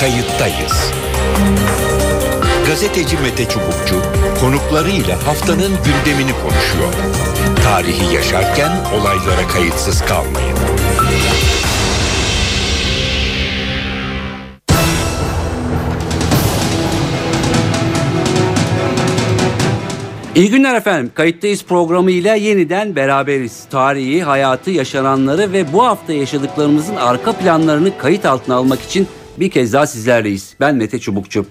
Kayıttayız. Gazeteci Mete Çubukçu konuklarıyla haftanın gündemini konuşuyor. Tarihi yaşarken olaylara kayıtsız kalmayın. İyi günler efendim. Kayıttayız programıyla yeniden beraberiz. Tarihi, hayatı, yaşananları ve bu hafta yaşadıklarımızın arka planlarını kayıt altına almak için bir kez daha sizlerleyiz. Ben Mete Çubukçu.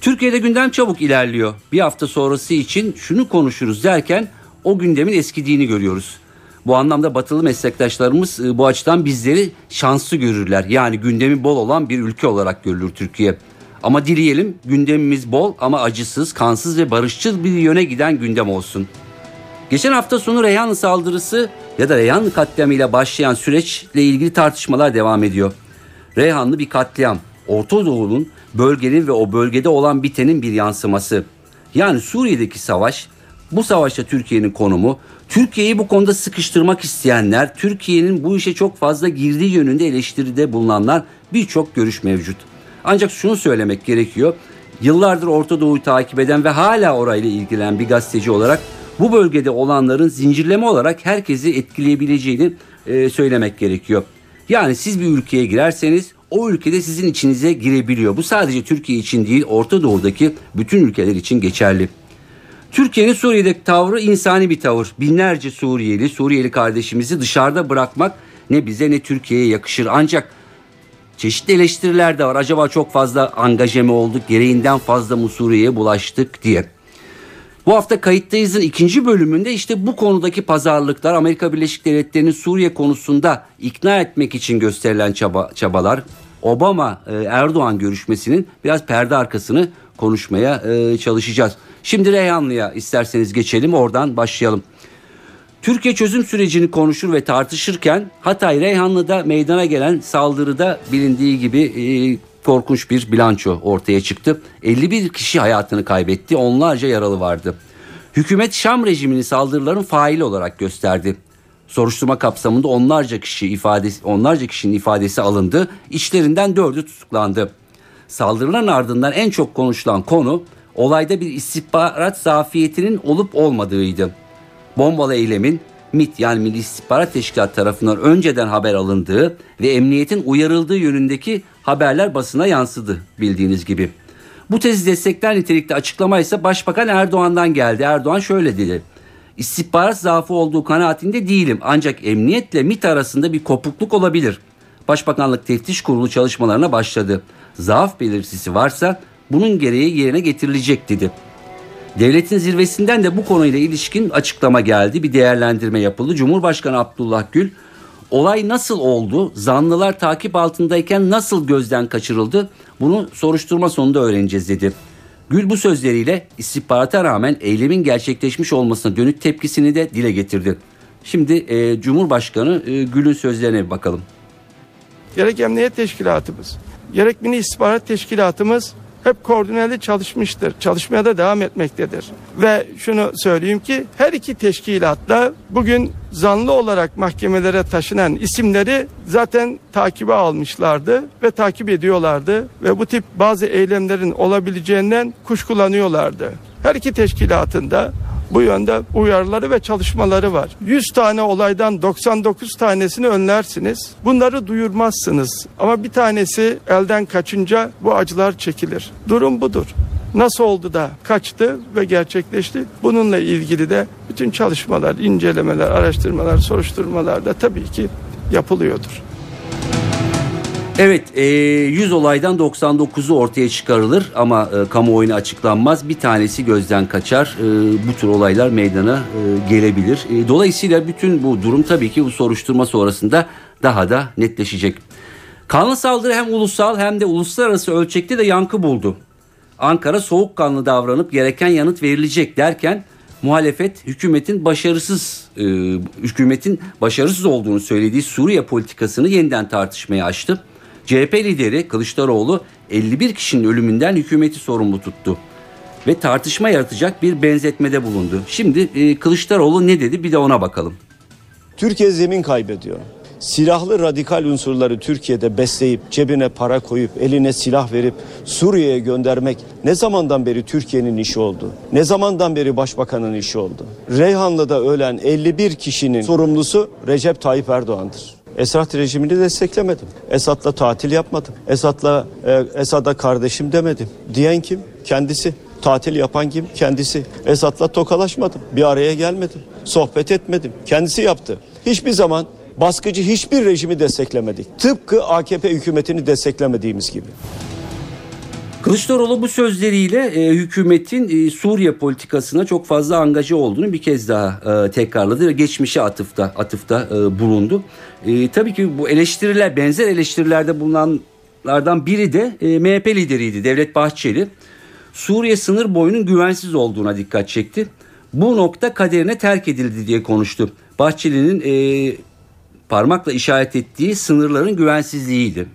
Türkiye'de gündem çabuk ilerliyor. Bir hafta sonrası için şunu konuşuruz derken o gündemin eskidiğini görüyoruz. Bu anlamda batılı meslektaşlarımız e, bu açıdan bizleri şanslı görürler. Yani gündemi bol olan bir ülke olarak görülür Türkiye. Ama dileyelim gündemimiz bol ama acısız, kansız ve barışçıl bir yöne giden gündem olsun. Geçen hafta sonu Reyhanlı saldırısı ya da Reyhanlı katliamıyla başlayan süreçle ilgili tartışmalar devam ediyor. Reyhanlı bir katliam. Orta Doğu'nun bölgenin ve o bölgede olan bitenin bir yansıması. Yani Suriye'deki savaş, bu savaşta Türkiye'nin konumu, Türkiye'yi bu konuda sıkıştırmak isteyenler, Türkiye'nin bu işe çok fazla girdiği yönünde eleştiride bulunanlar birçok görüş mevcut. Ancak şunu söylemek gerekiyor. Yıllardır Orta Doğu'yu takip eden ve hala orayla ilgilenen bir gazeteci olarak bu bölgede olanların zincirleme olarak herkesi etkileyebileceğini e, söylemek gerekiyor. Yani siz bir ülkeye girerseniz o ülkede sizin içinize girebiliyor. Bu sadece Türkiye için değil Orta Doğu'daki bütün ülkeler için geçerli. Türkiye'nin Suriye'deki tavrı insani bir tavır. Binlerce Suriyeli, Suriyeli kardeşimizi dışarıda bırakmak ne bize ne Türkiye'ye yakışır. Ancak çeşitli eleştiriler de var. Acaba çok fazla angaje mi olduk, gereğinden fazla mı Suriye'ye bulaştık diye. Bu hafta kayıttayızın ikinci bölümünde işte bu konudaki pazarlıklar Amerika Birleşik Devletleri'nin Suriye konusunda ikna etmek için gösterilen çaba, çabalar Obama e, Erdoğan görüşmesinin biraz perde arkasını konuşmaya e, çalışacağız. Şimdi Reyhanlı'ya isterseniz geçelim oradan başlayalım. Türkiye çözüm sürecini konuşur ve tartışırken Hatay Reyhanlı'da meydana gelen saldırıda bilindiği gibi e, korkunç bir bilanço ortaya çıktı. 51 kişi hayatını kaybetti, onlarca yaralı vardı. Hükümet Şam rejimini saldırıların faili olarak gösterdi. Soruşturma kapsamında onlarca kişi ifadesi onlarca kişinin ifadesi alındı. İçlerinden dördü tutuklandı. Saldırıların ardından en çok konuşulan konu olayda bir istihbarat zafiyetinin olup olmadığıydı. Bombalı eylemin MIT yani Milli İstihbarat Teşkilatı tarafından önceden haber alındığı ve emniyetin uyarıldığı yönündeki haberler basına yansıdı bildiğiniz gibi. Bu tezi destekler nitelikte açıklama ise Başbakan Erdoğan'dan geldi. Erdoğan şöyle dedi. İstihbarat zaafı olduğu kanaatinde değilim ancak emniyetle MIT arasında bir kopukluk olabilir. Başbakanlık Teftiş Kurulu çalışmalarına başladı. Zaaf belirtisi varsa bunun gereği yerine getirilecek dedi. Devletin zirvesinden de bu konuyla ilişkin açıklama geldi. Bir değerlendirme yapıldı. Cumhurbaşkanı Abdullah Gül olay nasıl oldu? Zanlılar takip altındayken nasıl gözden kaçırıldı? Bunu soruşturma sonunda öğreneceğiz dedi. Gül bu sözleriyle istihbarata rağmen eylemin gerçekleşmiş olmasına dönük tepkisini de dile getirdi. Şimdi e, Cumhurbaşkanı e, Gül'ün sözlerine bakalım. Gerek Emniyet Teşkilatımız, gerek Milli İstihbarat Teşkilatımız hep koordineli çalışmıştır. Çalışmaya da devam etmektedir. Ve şunu söyleyeyim ki her iki teşkilatla bugün zanlı olarak mahkemelere taşınan isimleri zaten takibe almışlardı ve takip ediyorlardı ve bu tip bazı eylemlerin olabileceğinden kuşkulanıyorlardı. Her iki teşkilatında bu yönde uyarıları ve çalışmaları var. 100 tane olaydan 99 tanesini önlersiniz. Bunları duyurmazsınız. Ama bir tanesi elden kaçınca bu acılar çekilir. Durum budur. Nasıl oldu da kaçtı ve gerçekleşti? Bununla ilgili de bütün çalışmalar, incelemeler, araştırmalar, soruşturmalar da tabii ki yapılıyordur. Evet 100 olaydan 99'u ortaya çıkarılır ama e, kamuoyuna açıklanmaz. Bir tanesi gözden kaçar. E, bu tür olaylar meydana e, gelebilir. E, dolayısıyla bütün bu durum tabii ki bu soruşturma sonrasında daha da netleşecek. Kanlı saldırı hem ulusal hem de uluslararası ölçekte de yankı buldu. Ankara soğukkanlı davranıp gereken yanıt verilecek derken muhalefet hükümetin başarısız e, hükümetin başarısız olduğunu söylediği Suriye politikasını yeniden tartışmaya açtı. CHP lideri Kılıçdaroğlu 51 kişinin ölümünden hükümeti sorumlu tuttu ve tartışma yaratacak bir benzetmede bulundu. Şimdi e, Kılıçdaroğlu ne dedi bir de ona bakalım. Türkiye zemin kaybediyor. silahlı radikal unsurları Türkiye'de besleyip cebine para koyup eline silah verip Suriye'ye göndermek ne zamandan beri Türkiye'nin işi oldu? Ne zamandan beri başbakanın işi oldu? Reyhanlı'da ölen 51 kişinin sorumlusu Recep Tayyip Erdoğan'dır. Esad rejimini desteklemedim. Esad'la tatil yapmadım. Esad'la e, Esad'a kardeşim demedim. Diyen kim? Kendisi. Tatil yapan kim? Kendisi. Esad'la tokalaşmadım. Bir araya gelmedim. Sohbet etmedim. Kendisi yaptı. Hiçbir zaman baskıcı hiçbir rejimi desteklemedik. Tıpkı AKP hükümetini desteklemediğimiz gibi. Kılıçdaroğlu bu sözleriyle e, hükümetin e, Suriye politikasına çok fazla angaja olduğunu bir kez daha e, tekrarladı ve geçmişe atıfta atıfta e, bulundu. E, tabii ki bu eleştiriler benzer eleştirilerde bulunanlardan biri de e, MHP lideriydi Devlet Bahçeli. Suriye sınır boyunun güvensiz olduğuna dikkat çekti. Bu nokta kaderine terk edildi diye konuştu. Bahçeli'nin e, parmakla işaret ettiği sınırların güvensizliğiydi.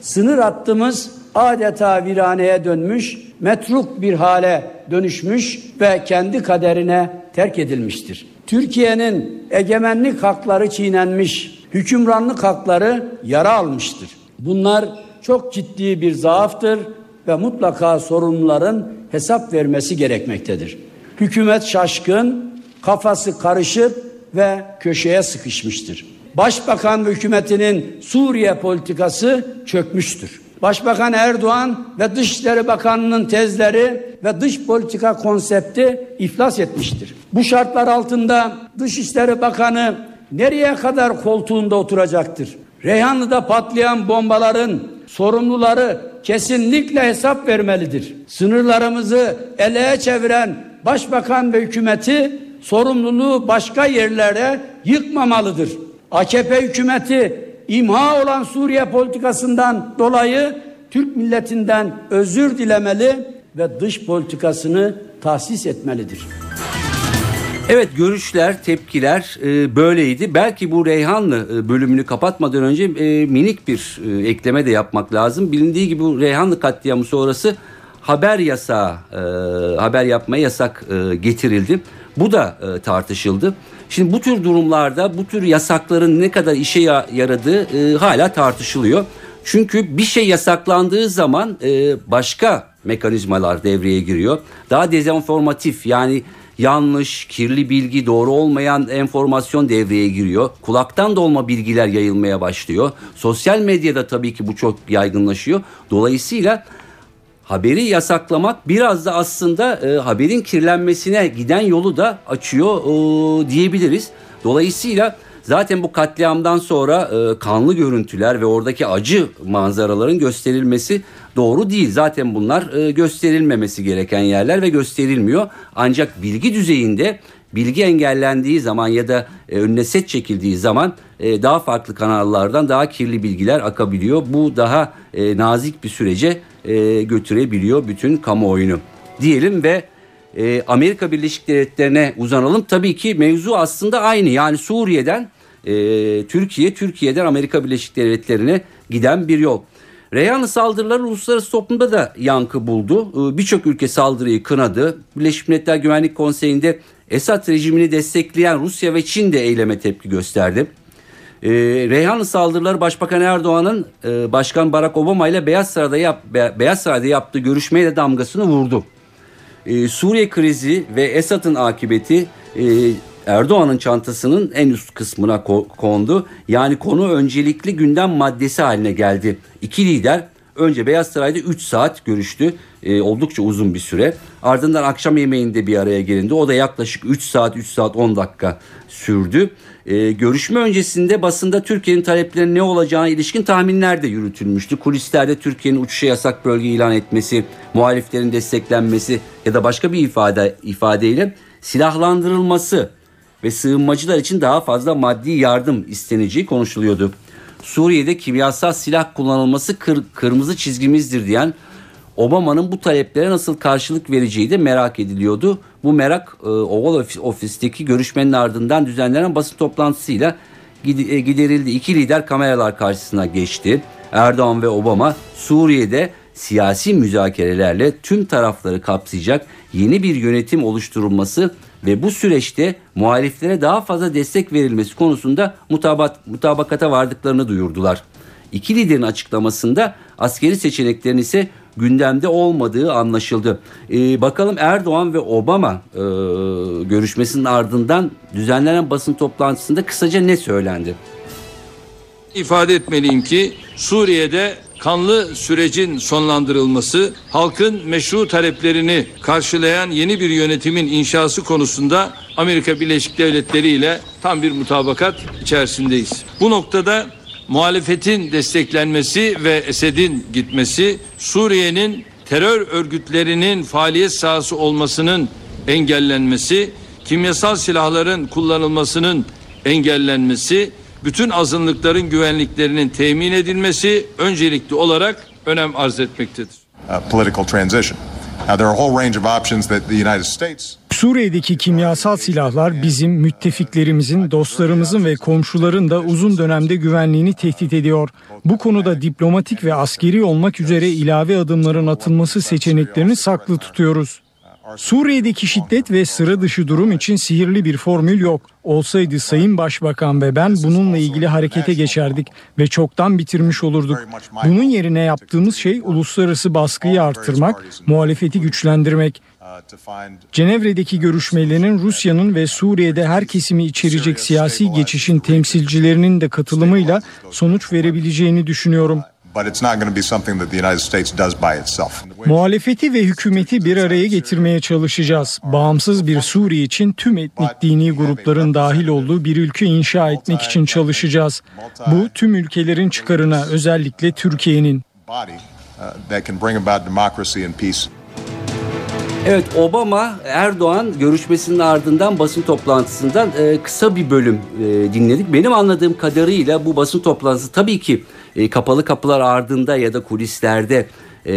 Sınır hattımız adeta viraneye dönmüş, metruk bir hale dönüşmüş ve kendi kaderine terk edilmiştir. Türkiye'nin egemenlik hakları çiğnenmiş, hükümranlık hakları yara almıştır. Bunlar çok ciddi bir zaaftır ve mutlaka sorumluların hesap vermesi gerekmektedir. Hükümet şaşkın, kafası karışık ve köşeye sıkışmıştır. Başbakan ve hükümetinin Suriye politikası çökmüştür. Başbakan Erdoğan ve Dışişleri Bakanı'nın tezleri ve dış politika konsepti iflas etmiştir. Bu şartlar altında Dışişleri Bakanı nereye kadar koltuğunda oturacaktır? Reyhanlı'da patlayan bombaların sorumluları kesinlikle hesap vermelidir. Sınırlarımızı eleye çeviren başbakan ve hükümeti sorumluluğu başka yerlere yıkmamalıdır. AKP hükümeti imha olan Suriye politikasından dolayı Türk milletinden özür dilemeli ve dış politikasını tahsis etmelidir. Evet görüşler, tepkiler e, böyleydi. Belki bu Reyhanlı e, bölümünü kapatmadan önce e, minik bir e, ekleme de yapmak lazım. Bilindiği gibi bu Reyhanlı katliamı sonrası haber yasağı, e, haber yapmaya yasak e, getirildi. Bu da e, tartışıldı. Şimdi bu tür durumlarda bu tür yasakların ne kadar işe yaradığı e, hala tartışılıyor. Çünkü bir şey yasaklandığı zaman e, başka mekanizmalar devreye giriyor. Daha dezenformatif yani yanlış, kirli bilgi, doğru olmayan enformasyon devreye giriyor. Kulaktan dolma bilgiler yayılmaya başlıyor. Sosyal medyada tabii ki bu çok yaygınlaşıyor. Dolayısıyla haberi yasaklamak biraz da aslında e, haberin kirlenmesine giden yolu da açıyor e, diyebiliriz. Dolayısıyla zaten bu katliamdan sonra e, kanlı görüntüler ve oradaki acı manzaraların gösterilmesi doğru değil. Zaten bunlar e, gösterilmemesi gereken yerler ve gösterilmiyor. Ancak bilgi düzeyinde bilgi engellendiği zaman ya da e, önüne set çekildiği zaman e, daha farklı kanallardan daha kirli bilgiler akabiliyor. Bu daha e, nazik bir sürece e, götürebiliyor bütün kamuoyunu diyelim ve e, Amerika Birleşik Devletleri'ne uzanalım. Tabii ki mevzu aslında aynı yani Suriye'den e, Türkiye, Türkiye'den Amerika Birleşik Devletleri'ne giden bir yol. Reyhanlı saldırıları uluslararası toplumda da yankı buldu. E, Birçok ülke saldırıyı kınadı. Birleşmiş Milletler Güvenlik Konseyi'nde Esad rejimini destekleyen Rusya ve Çin de eyleme tepki gösterdi. E, Reyhanlı saldırıları Başbakan Erdoğan'ın e, Başkan Barack Obama ile Beyaz Saray'da, yap, Beyaz Saray'da yaptığı görüşmeyle damgasını vurdu. E, Suriye krizi ve Esad'ın akıbeti e, Erdoğan'ın çantasının en üst kısmına kondu. Yani konu öncelikli gündem maddesi haline geldi. İki lider önce Beyaz Saray'da 3 saat görüştü. E, oldukça uzun bir süre. Ardından akşam yemeğinde bir araya gelindi. O da yaklaşık 3 saat 3 saat 10 dakika sürdü. E, görüşme öncesinde basında Türkiye'nin taleplerinin ne olacağına ilişkin tahminler de yürütülmüştü. Kulislerde Türkiye'nin uçuşa yasak bölge ilan etmesi, muhaliflerin desteklenmesi ya da başka bir ifade ifadeyle silahlandırılması ve sığınmacılar için daha fazla maddi yardım isteneceği konuşuluyordu. Suriye'de kimyasal silah kullanılması kır, kırmızı çizgimizdir diyen Obama'nın bu taleplere nasıl karşılık vereceği de merak ediliyordu. Bu merak e, Oval Ofis'teki görüşmenin ardından düzenlenen basın toplantısıyla e, giderildi. İki lider kameralar karşısına geçti. Erdoğan ve Obama Suriye'de siyasi müzakerelerle tüm tarafları kapsayacak yeni bir yönetim oluşturulması ve bu süreçte muhaliflere daha fazla destek verilmesi konusunda mutabat, mutabakata vardıklarını duyurdular. İki liderin açıklamasında askeri seçeneklerin ise gündemde olmadığı anlaşıldı. Ee, bakalım Erdoğan ve Obama e, görüşmesinin ardından düzenlenen basın toplantısında kısaca ne söylendi? İfade etmeliyim ki Suriye'de kanlı sürecin sonlandırılması, halkın meşru taleplerini karşılayan yeni bir yönetimin inşası konusunda Amerika Birleşik Devletleri ile tam bir mutabakat içerisindeyiz. Bu noktada muhalefetin desteklenmesi ve Esed'in gitmesi Suriye'nin terör örgütlerinin faaliyet sahası olmasının engellenmesi, kimyasal silahların kullanılmasının engellenmesi, bütün azınlıkların güvenliklerinin temin edilmesi öncelikli olarak önem arz etmektedir. Political transition. Now, there are a whole range of options that the United States Suriye'deki kimyasal silahlar bizim müttefiklerimizin, dostlarımızın ve komşuların da uzun dönemde güvenliğini tehdit ediyor. Bu konuda diplomatik ve askeri olmak üzere ilave adımların atılması seçeneklerini saklı tutuyoruz. Suriye'deki şiddet ve sıra dışı durum için sihirli bir formül yok. Olsaydı Sayın Başbakan ve ben bununla ilgili harekete geçerdik ve çoktan bitirmiş olurduk. Bunun yerine yaptığımız şey uluslararası baskıyı artırmak, muhalefeti güçlendirmek. Cenevre'deki görüşmelerin Rusya'nın ve Suriye'de her kesimi içerecek siyasi geçişin temsilcilerinin de katılımıyla sonuç verebileceğini düşünüyorum. Muhalefeti ve hükümeti bir araya getirmeye çalışacağız. Bağımsız bir Suriye için tüm etnik dini grupların dahil olduğu bir ülke inşa etmek için çalışacağız. Bu tüm ülkelerin çıkarına özellikle Türkiye'nin. Evet Obama Erdoğan görüşmesinin ardından basın toplantısından e, kısa bir bölüm e, dinledik. Benim anladığım kadarıyla bu basın toplantısı tabii ki e, kapalı kapılar ardında ya da kulislerde e,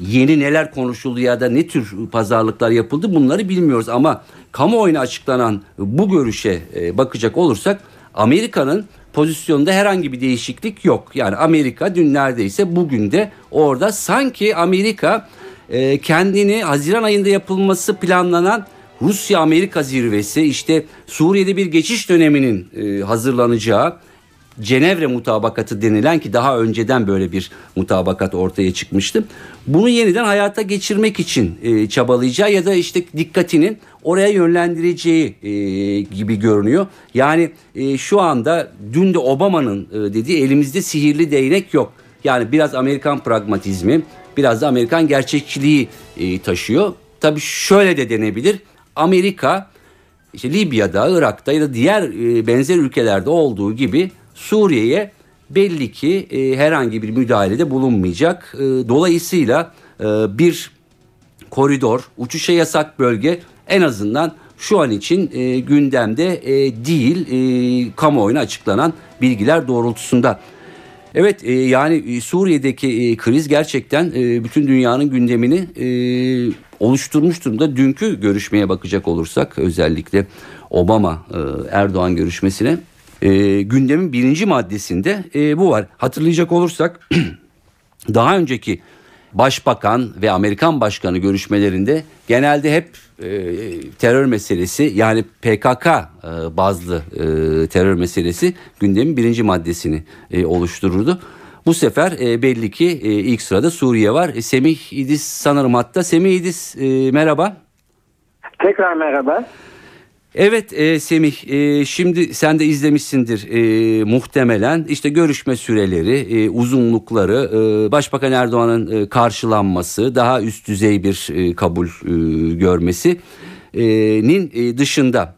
yeni neler konuşuldu ya da ne tür pazarlıklar yapıldı bunları bilmiyoruz. Ama kamuoyuna açıklanan bu görüşe e, bakacak olursak Amerika'nın pozisyonda herhangi bir değişiklik yok. Yani Amerika dün neredeyse bugün de orada sanki Amerika e, kendini Haziran ayında yapılması planlanan Rusya-Amerika zirvesi işte Suriye'de bir geçiş döneminin e, hazırlanacağı Cenevre mutabakatı denilen ki daha önceden böyle bir mutabakat ortaya çıkmıştı. Bunu yeniden hayata geçirmek için e, çabalayacağı ya da işte dikkatinin oraya yönlendireceği e, gibi görünüyor. Yani e, şu anda dün de Obama'nın e, dediği elimizde sihirli değnek yok. Yani biraz Amerikan pragmatizmi, biraz da Amerikan gerçekçiliği e, taşıyor. Tabii şöyle de denebilir. Amerika işte Libya'da, Irak'ta ya da diğer e, benzer ülkelerde olduğu gibi Suriye'ye belli ki e, herhangi bir müdahalede bulunmayacak. E, dolayısıyla e, bir koridor, uçuşa yasak bölge en azından şu an için e, gündemde e, değil e, kamuoyuna açıklanan bilgiler doğrultusunda. Evet e, yani e, Suriye'deki e, kriz gerçekten e, bütün dünyanın gündemini e, oluşturmuş durumda. Dünkü görüşmeye bakacak olursak özellikle Obama e, Erdoğan görüşmesine e, gündemin birinci maddesinde e, bu var. Hatırlayacak olursak daha önceki başbakan ve Amerikan başkanı görüşmelerinde genelde hep e, terör meselesi yani PKK e, bazlı e, terör meselesi gündemin birinci maddesini e, oluştururdu. Bu sefer e, belli ki e, ilk sırada Suriye var. E, Semih İdis sanırım hatta. Semih İdis e, merhaba. Tekrar merhaba. Evet e, Semih e, şimdi sen de izlemişsindir e, muhtemelen. İşte görüşme süreleri e, uzunlukları e, Başbakan Erdoğan'ın e, karşılanması daha üst düzey bir e, kabul e, görmesinin e, dışında.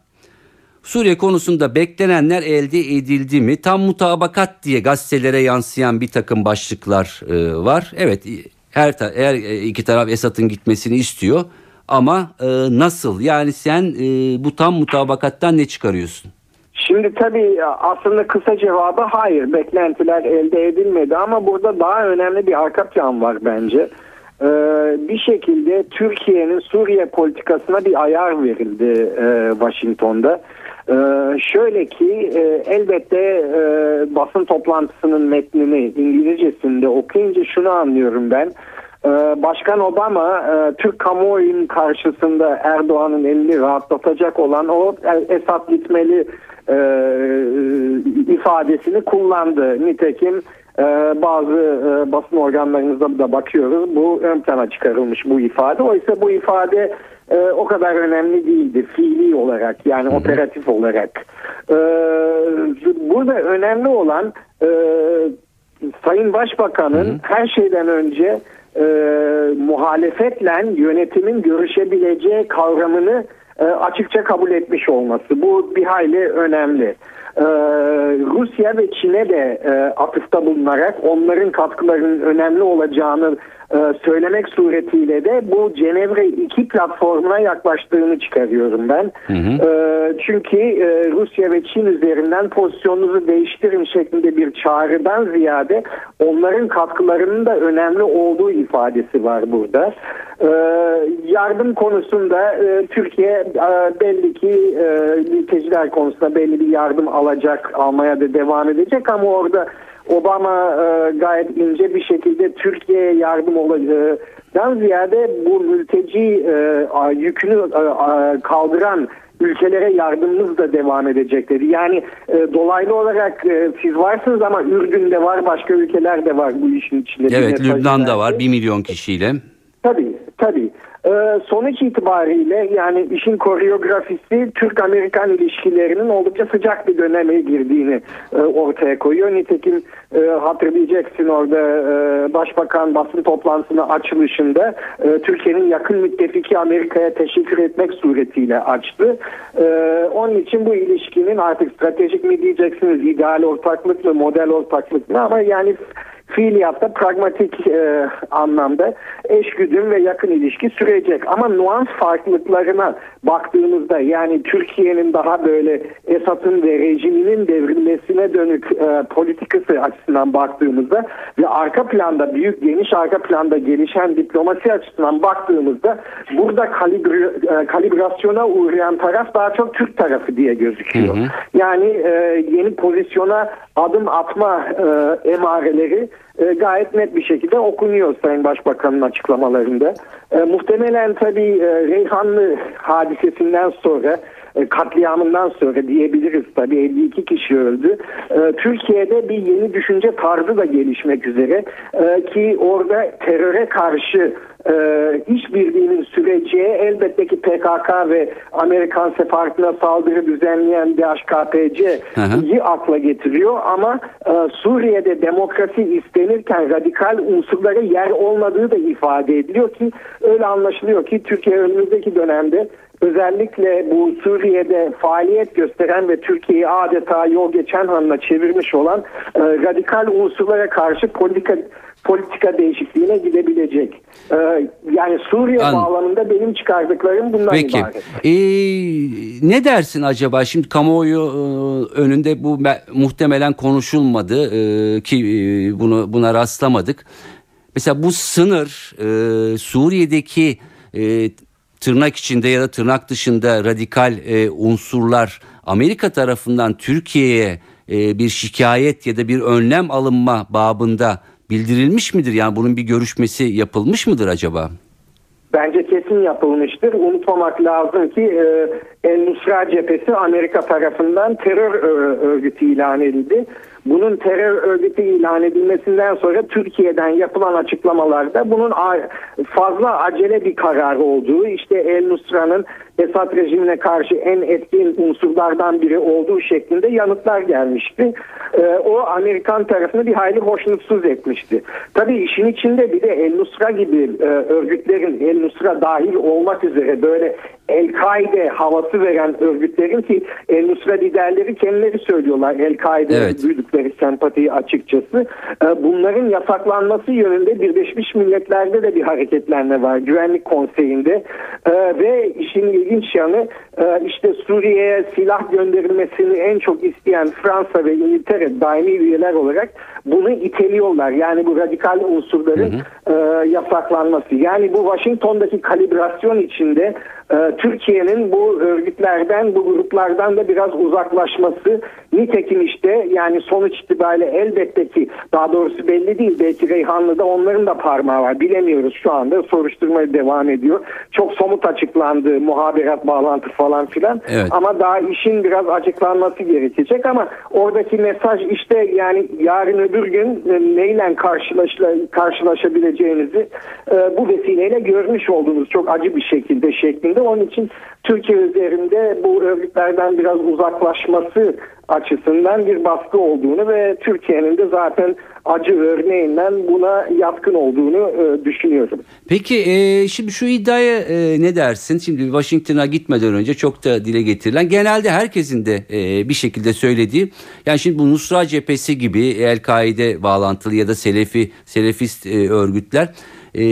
Suriye konusunda beklenenler elde edildi mi? Tam mutabakat diye gazetelere yansıyan bir takım başlıklar e, var. Evet her, her iki taraf Esad'ın gitmesini istiyor ama e, nasıl? Yani sen e, bu tam mutabakattan ne çıkarıyorsun? Şimdi tabii aslında kısa cevabı hayır. Beklentiler elde edilmedi ama burada daha önemli bir arka plan var bence. Ee, bir şekilde Türkiye'nin Suriye politikasına bir ayar verildi e, Washington'da. Ee, şöyle ki e, elbette e, basın toplantısının metnini İngilizcesinde okuyunca şunu anlıyorum ben. Ee, Başkan Obama e, Türk kamuoyunun karşısında Erdoğan'ın elini rahatlatacak olan o Esad gitmeli e, ifadesini kullandı. Nitekim e, bazı basın organlarımızda da bakıyoruz. Bu ön plana çıkarılmış bu ifade. Oysa bu ifade e, o kadar önemli değildi fiili olarak yani operatif olarak. E, burada önemli olan e, Sayın Başbakan'ın her şeyden önce e, muhalefetle yönetimin görüşebileceği kavramını e, açıkça kabul etmiş olması. Bu bir hayli önemli. Ee, Rusya ve Çin'e de e, atıfta bulunarak onların katkılarının önemli olacağını söylemek suretiyle de bu Cenevre 2 platformuna yaklaştığını çıkarıyorum ben. Hı hı. E, çünkü e, Rusya ve Çin üzerinden pozisyonunuzu değiştirin şeklinde bir çağrıdan ziyade onların katkılarının da önemli olduğu ifadesi var burada. E, yardım konusunda e, Türkiye e, belli ki e, mülteciler konusunda belli bir yardım alacak, almaya da devam edecek ama orada Obama e, gayet ince bir şekilde Türkiye'ye yardım olacağından ziyade bu mülteci e, yükünü e, kaldıran ülkelere yardımımız da devam edecek dedi. Yani e, dolaylı olarak e, siz varsınız ama Ürdün'de var başka ülkeler de var bu işin içinde. Evet Lübnan'da var 1 milyon kişiyle. Tabii tabii. Ee, sonuç itibariyle yani işin koreografisi Türk-Amerikan ilişkilerinin oldukça sıcak bir döneme girdiğini e, ortaya koyuyor. Nitekim e, hatırlayacaksın orada e, Başbakan basın toplantısının açılışında e, Türkiye'nin yakın müttefiki Amerika'ya teşekkür etmek suretiyle açtı. E, onun için bu ilişkinin artık stratejik mi diyeceksiniz, ideal ortaklık mı, model ortaklık mı ama yani fiiliyatta pragmatik e, anlamda eşgüdüm ve yakın ilişki sürecek. Ama nuans farklılıklarına baktığımızda yani Türkiye'nin daha böyle Esad'ın ve rejiminin devrilmesine dönük e, politikası açısından baktığımızda ve arka planda büyük geniş arka planda gelişen diplomasi açısından baktığımızda burada kalibri, e, kalibrasyona uğrayan taraf daha çok Türk tarafı diye gözüküyor. Hı hı. Yani e, yeni pozisyona adım atma e, emareleri e, gayet net bir şekilde okunuyor Sayın Başbakan'ın açıklamalarında. E, muhtemelen tabii e, Reyhanlı hadisesinden sonra katliamından sonra diyebiliriz tabii 52 kişi öldü. E, Türkiye'de bir yeni düşünce tarzı da gelişmek üzere. E, ki orada teröre karşı e, işbirliğinin süreceği elbette ki PKK ve Amerikan sefaretine saldırı düzenleyen DHKPC'yi akla getiriyor. Ama e, Suriye'de demokrasi istenirken radikal unsurlara yer olmadığı da ifade ediliyor ki öyle anlaşılıyor ki Türkiye önümüzdeki dönemde özellikle bu Suriye'de faaliyet gösteren ve Türkiye'yi adeta yol geçen hanına çevirmiş olan e, radikal unsurlara karşı politika politika değişikliğine gidebilecek. Ee, yani Suriye An bağlamında benim çıkardıklarım bundan Peki. ibaret. Ee, ne dersin acaba? Şimdi kamuoyu e, önünde bu muhtemelen konuşulmadı e, ki e, bunu buna rastlamadık. Mesela bu sınır e, Suriye'deki e, tırnak içinde ya da tırnak dışında radikal e, unsurlar Amerika tarafından Türkiye'ye e, bir şikayet ya da bir önlem alınma babında bildirilmiş midir? Yani bunun bir görüşmesi yapılmış mıdır acaba? Bence kesin yapılmıştır. Unutmamak lazım ki e, El Nusra cephesi Amerika tarafından terör örgütü ilan edildi. Bunun terör örgütü ilan edilmesinden sonra Türkiye'den yapılan açıklamalarda bunun fazla acele bir karar olduğu, işte El Nusra'nın Esad rejimine karşı en etkin unsurlardan biri olduğu şeklinde yanıtlar gelmişti. Ee, o Amerikan tarafını bir hayli hoşnutsuz etmişti. Tabii işin içinde bir de El Nusra gibi e, örgütlerin El Nusra dahil olmak üzere böyle El-Kaide havası veren örgütlerin ki El Nusra liderleri kendileri söylüyorlar El-Kaide evet. duydukları sempatiyi açıkçası. Ee, bunların yasaklanması yönünde Birleşmiş Milletler'de de bir hareketlenme var Güvenlik Konseyi'nde ee, ve işin ilginç yanı e, işte Suriye'ye silah gönderilmesini en çok isteyen Fransa ve İngiltere daimi üyeler olarak bunu iteliyorlar. Yani bu radikal unsurların hı hı. E, yasaklanması. Yani bu Washington'daki kalibrasyon içinde e, Türkiye'nin bu örgütlerden, bu gruplardan da biraz uzaklaşması nitekim işte yani sonuç itibariyle elbette ki daha doğrusu belli değil. Belki Reyhanlı'da onların da parmağı var. Bilemiyoruz şu anda. Soruşturmaya devam ediyor. Çok somut açıklandı. Muhaberat bağlantı falan filan. Evet. Ama daha işin biraz açıklanması gerekecek ama oradaki mesaj işte yani yarın öbür gün e, neyle karşılaşla, karşılaşabileceğinizi e, bu vesileyle görmüş olduğunuz çok acı bir şekilde şeklinde. Onun için Türkiye üzerinde bu örgütlerden biraz uzaklaşması açısından bir baskı olduğunu ve Türkiye'nin de zaten acı örneğinden buna yatkın olduğunu e, düşünüyorum. Peki e, şimdi şu iddiaya e, ne dersin? Şimdi Washington'a gitmeden önce çok da dile getirilen genelde herkesin de e, bir şekilde söylediği yani şimdi bu Nusra cephesi gibi El-Kaide bağlantılı ya da Selefi Selefist e, örgütler e,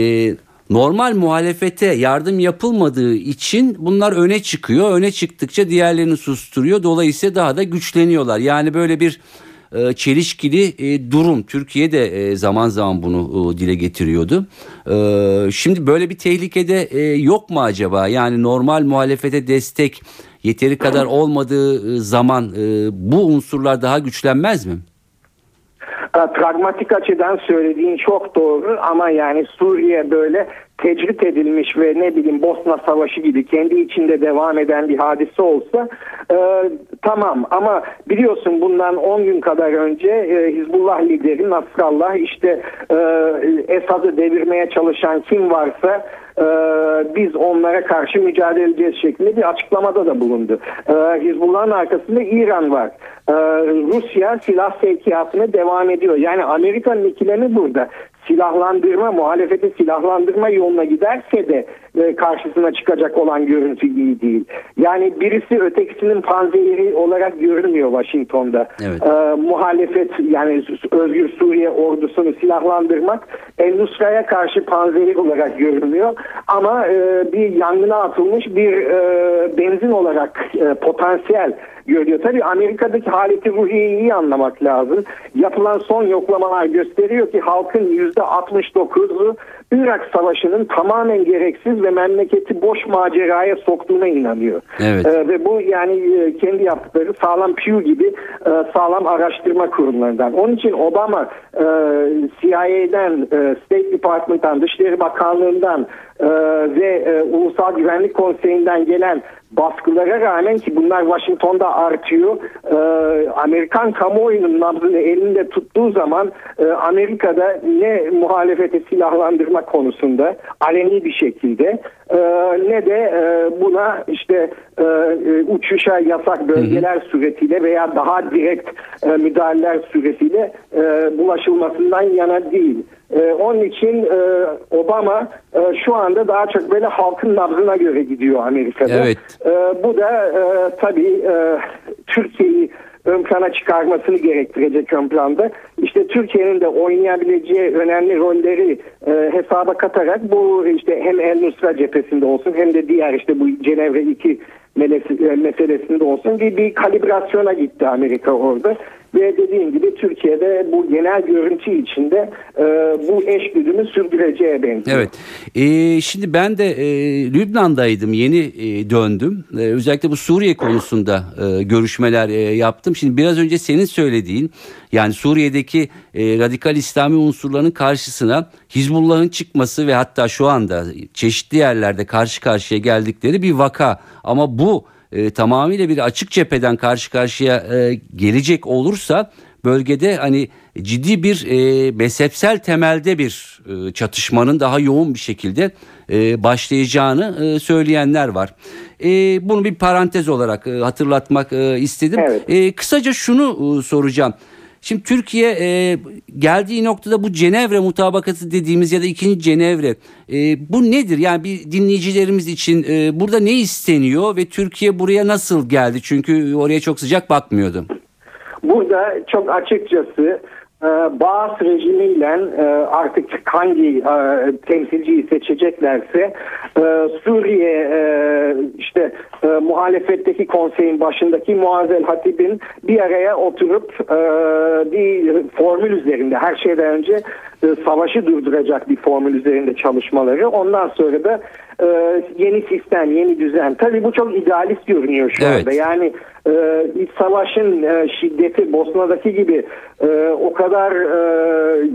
normal muhalefete yardım yapılmadığı için bunlar öne çıkıyor. Öne çıktıkça diğerlerini susturuyor. Dolayısıyla daha da güçleniyorlar. Yani böyle bir e, çelişkili e, durum. Türkiye de e, zaman zaman bunu dile getiriyordu. Şimdi böyle bir tehlikede yok mu acaba? Yani normal muhalefete destek yeteri kadar olmadığı zaman bu unsurlar daha güçlenmez mi? Pragmatik açıdan söylediğin çok doğru ama yani Suriye böyle tecrit edilmiş ve ne bileyim Bosna Savaşı gibi kendi içinde devam eden bir hadise olsa e, tamam ama biliyorsun bundan 10 gün kadar önce e, Hizbullah lideri Nasrallah işte e, Esad'ı devirmeye çalışan kim varsa e, biz onlara karşı mücadele edeceğiz şeklinde bir açıklamada da bulundu. E, Hizbullah'ın arkasında İran var. E, Rusya silah sevkiyatına devam ediyor. Yani Amerika'nın ikilemi burada silahlandırma, muhalefeti silahlandırma yoluna giderse de e, karşısına çıkacak olan görüntü iyi değil. Yani birisi ötekisinin panzehiri olarak görünmüyor Washington'da. Evet. E, muhalefet yani Özgür Suriye ordusunu silahlandırmak El-Nusra'ya karşı panzehir olarak görünüyor. Ama e, bir yangına atılmış bir e, benzin olarak e, potansiyel görüyor. Tabii Amerika'daki haleti ruhiyi iyi anlamak lazım. Yapılan son yoklamalar gösteriyor ki halkın %69'u Irak Savaşı'nın tamamen gereksiz ve memleketi boş maceraya soktuğuna inanıyor. Evet. Ee, ve bu yani e, kendi yaptıkları sağlam Pew gibi e, sağlam araştırma kurumlarından. Onun için Obama e, CIA'den, e, State Department'tan, Dışişleri Bakanlığı'ndan e, ve e, Ulusal Güvenlik Konseyi'nden gelen baskılara rağmen ki bunlar Washington'da artıyor. E, Amerikan kamuoyunun nabzını elinde tuttuğu zaman e, Amerika'da ne muhalefete silahlandırma konusunda aleni bir şekilde e, ne de e, buna işte e, uçuşa yasak bölgeler hı hı. suretiyle veya daha direkt e, müdahaleler suretiyle e, bulaşılmasından yana değil. Ee, onun için e, Obama e, şu anda daha çok böyle halkın nabzına göre gidiyor Amerika'da. Evet. E, bu da e, tabii e, Türkiye'yi ön plana çıkarmasını gerektirecek ön planda. İşte Türkiye'nin de oynayabileceği önemli rolleri e, hesaba katarak bu işte hem El Nusra cephesinde olsun hem de diğer işte bu Cenevre 2 e, meselesinde olsun bir, bir kalibrasyona gitti Amerika orada. Ve dediğim gibi Türkiye'de bu genel görüntü içinde e, bu eş güdümü sürdüreceğe benziyor. Evet. E, şimdi ben de e, Lübnan'daydım. Yeni e, döndüm. E, özellikle bu Suriye konusunda e, görüşmeler e, yaptım. Şimdi biraz önce senin söylediğin yani Suriye'deki e, radikal İslami unsurların karşısına Hizbullah'ın çıkması ve hatta şu anda çeşitli yerlerde karşı karşıya geldikleri bir vaka. Ama bu e, tamamıyla bir açık cepheden karşı karşıya e, gelecek olursa bölgede hani ciddi bir e, mezhepsel temelde bir e, çatışmanın daha yoğun bir şekilde e, başlayacağını e, söyleyenler var. E, bunu bir parantez olarak e, hatırlatmak e, istedim. Evet. E, kısaca şunu e, soracağım. Şimdi Türkiye e, geldiği noktada bu Cenevre mutabakatı dediğimiz ya da ikinci Cenevre e, bu nedir? Yani bir dinleyicilerimiz için e, burada ne isteniyor ve Türkiye buraya nasıl geldi? Çünkü oraya çok sıcak bakmıyordu. Burada çok açıkçası e, Bağız rejimiyle e, artık hangi e, temsilciyi seçeceklerse Suriye işte muhalefetteki konseyin başındaki Muazel Hatib'in bir araya oturup bir formül üzerinde her şeyden önce e, savaşı durduracak bir formül üzerinde çalışmaları. Ondan sonra da e, yeni sistem, yeni düzen. Tabii bu çok idealist görünüyor şu Evet. anda. Yani e, iç savaşın e, şiddeti Bosna'daki gibi e, o kadar e,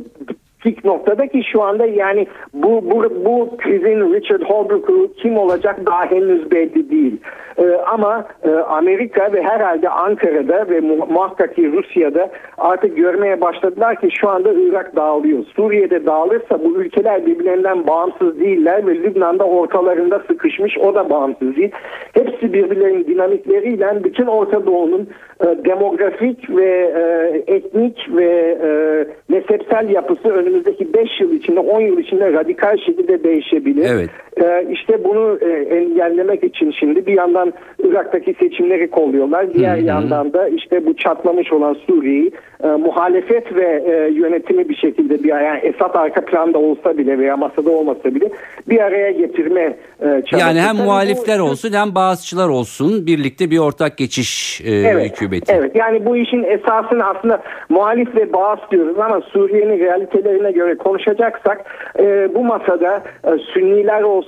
pik noktada ki şu anda yani bu bu, bu krizin Richard Holbrooke'u kim olacak daha henüz belli değil. Ee, ama e, Amerika ve herhalde Ankara'da ve mu- muhakkak ki Rusya'da artık görmeye başladılar ki şu anda Irak dağılıyor. Suriye'de dağılırsa bu ülkeler birbirlerinden bağımsız değiller ve Lübnan'da ortalarında sıkışmış o da bağımsız değil. Hepsi birbirlerinin dinamikleriyle bütün Orta Doğu'nun e, demografik ve e, etnik ve e, mezhepsel yapısı önümüzdeki 5 yıl içinde 10 yıl içinde radikal şekilde değişebilir. Evet. Ee, işte bunu e, engellemek için şimdi bir yandan Irak'taki seçimleri kolluyorlar. Diğer yandan da işte bu çatlamış olan Suriye'yi e, muhalefet ve e, yönetimi bir şekilde bir yani Esad arka planda olsa bile veya masada olmasa bile bir araya getirme çabası. Yani hem Tabii bu- muhalifler olsun hem bazıçılar olsun birlikte bir ortak geçiş Evet, hükümeti. evet. Yani bu işin esasını aslında muhalif ve bağız diyoruz ama Suriye'nin realitelerine göre konuşacaksak bu masada Sünniler olsun,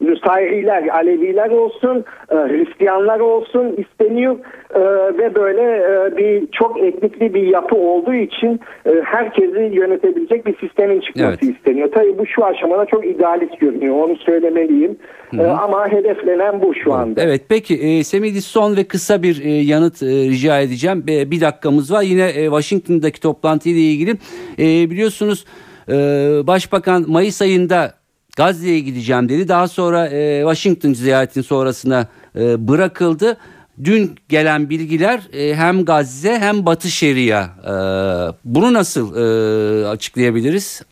Nusayriler, Aleviler olsun, e, Hristiyanlar olsun isteniyor E, ve böyle e, bir çok etnikli bir yapı olduğu için herkesi yönetebilecek bir sistemin çıkması Evet. isteniyor. Tabii bu şu aşamada çok idealist görünüyor. Onu söylemeliyim. E, ama hedeflenen bu şu anda. Evet peki Semih son ve kısa bir yanıt rica edeceğim. Bir dakikamız var. Yine Washington'daki toplantıyla ilgili biliyorsunuz Başbakan Mayıs ayında Gazze'ye gideceğim dedi. Daha sonra e, Washington ziyaretin sonrasına e, bırakıldı. Dün gelen bilgiler e, hem Gazze hem Batı Şeria. E, bunu nasıl e, açıklayabiliriz?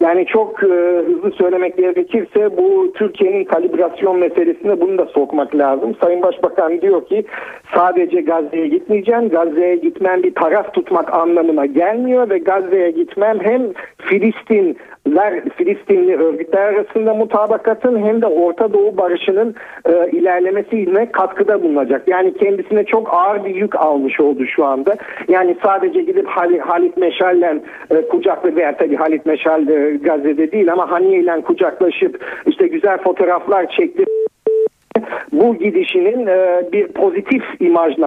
Yani çok e, hızlı söylemek gerekirse bu Türkiye'nin kalibrasyon meselesine bunu da sokmak lazım. Sayın Başbakan diyor ki sadece Gazze'ye gitmeyeceğim. Gazze'ye gitmem bir taraf tutmak anlamına gelmiyor ve Gazze'ye gitmem hem Filistinler, Filistinli örgütler arasında mutabakatın hem de Orta Doğu barışının e, ilerlemesine katkıda bulunacak. Yani kendisine çok ağır bir yük almış oldu şu anda. Yani sadece gidip Hal- Halit Meşal'le e, kucaklı veya tabii Halit Meşal e, Gazze'de değil ama Haniye ile kucaklaşıp işte güzel fotoğraflar çekti. Bu gidişinin e, bir pozitif imajla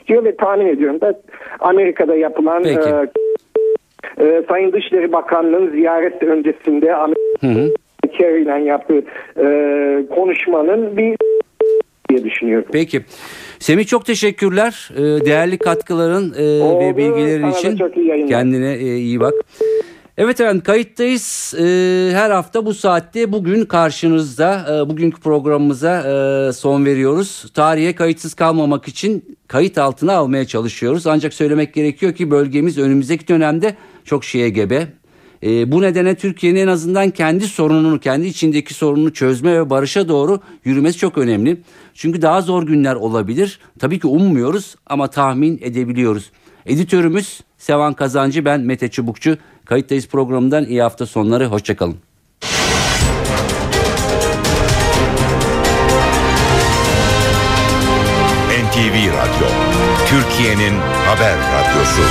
istiyor ve tahmin ediyorum da Amerika'da yapılan Peki. e, e, Sayın Dışişleri Bakanlığı'nın ziyaret öncesinde Amerika Kerry ile yaptığı e, konuşmanın bir diye düşünüyorum. Peki. Semih çok teşekkürler. Ee, değerli katkıların e, Oldu. ve bilgilerin Sana için. çok iyi. Kendine e, iyi bak. Evet efendim kayıttayız. Ee, her hafta bu saatte bugün karşınızda e, bugünkü programımıza son veriyoruz. Tarihe kayıtsız kalmamak için kayıt altına almaya çalışıyoruz. Ancak söylemek gerekiyor ki bölgemiz önümüzdeki dönemde çok şeye gebe. E, bu nedenle Türkiye'nin en azından kendi sorununu, kendi içindeki sorununu çözme ve barışa doğru yürümesi çok önemli. Çünkü daha zor günler olabilir. Tabii ki ummuyoruz ama tahmin edebiliyoruz. Editörümüz Sevan Kazancı, ben Mete Çubukçu. Kayıttayız programından iyi hafta sonları, hoşçakalın. NTV Radyo, Türkiye'nin haber radyosu.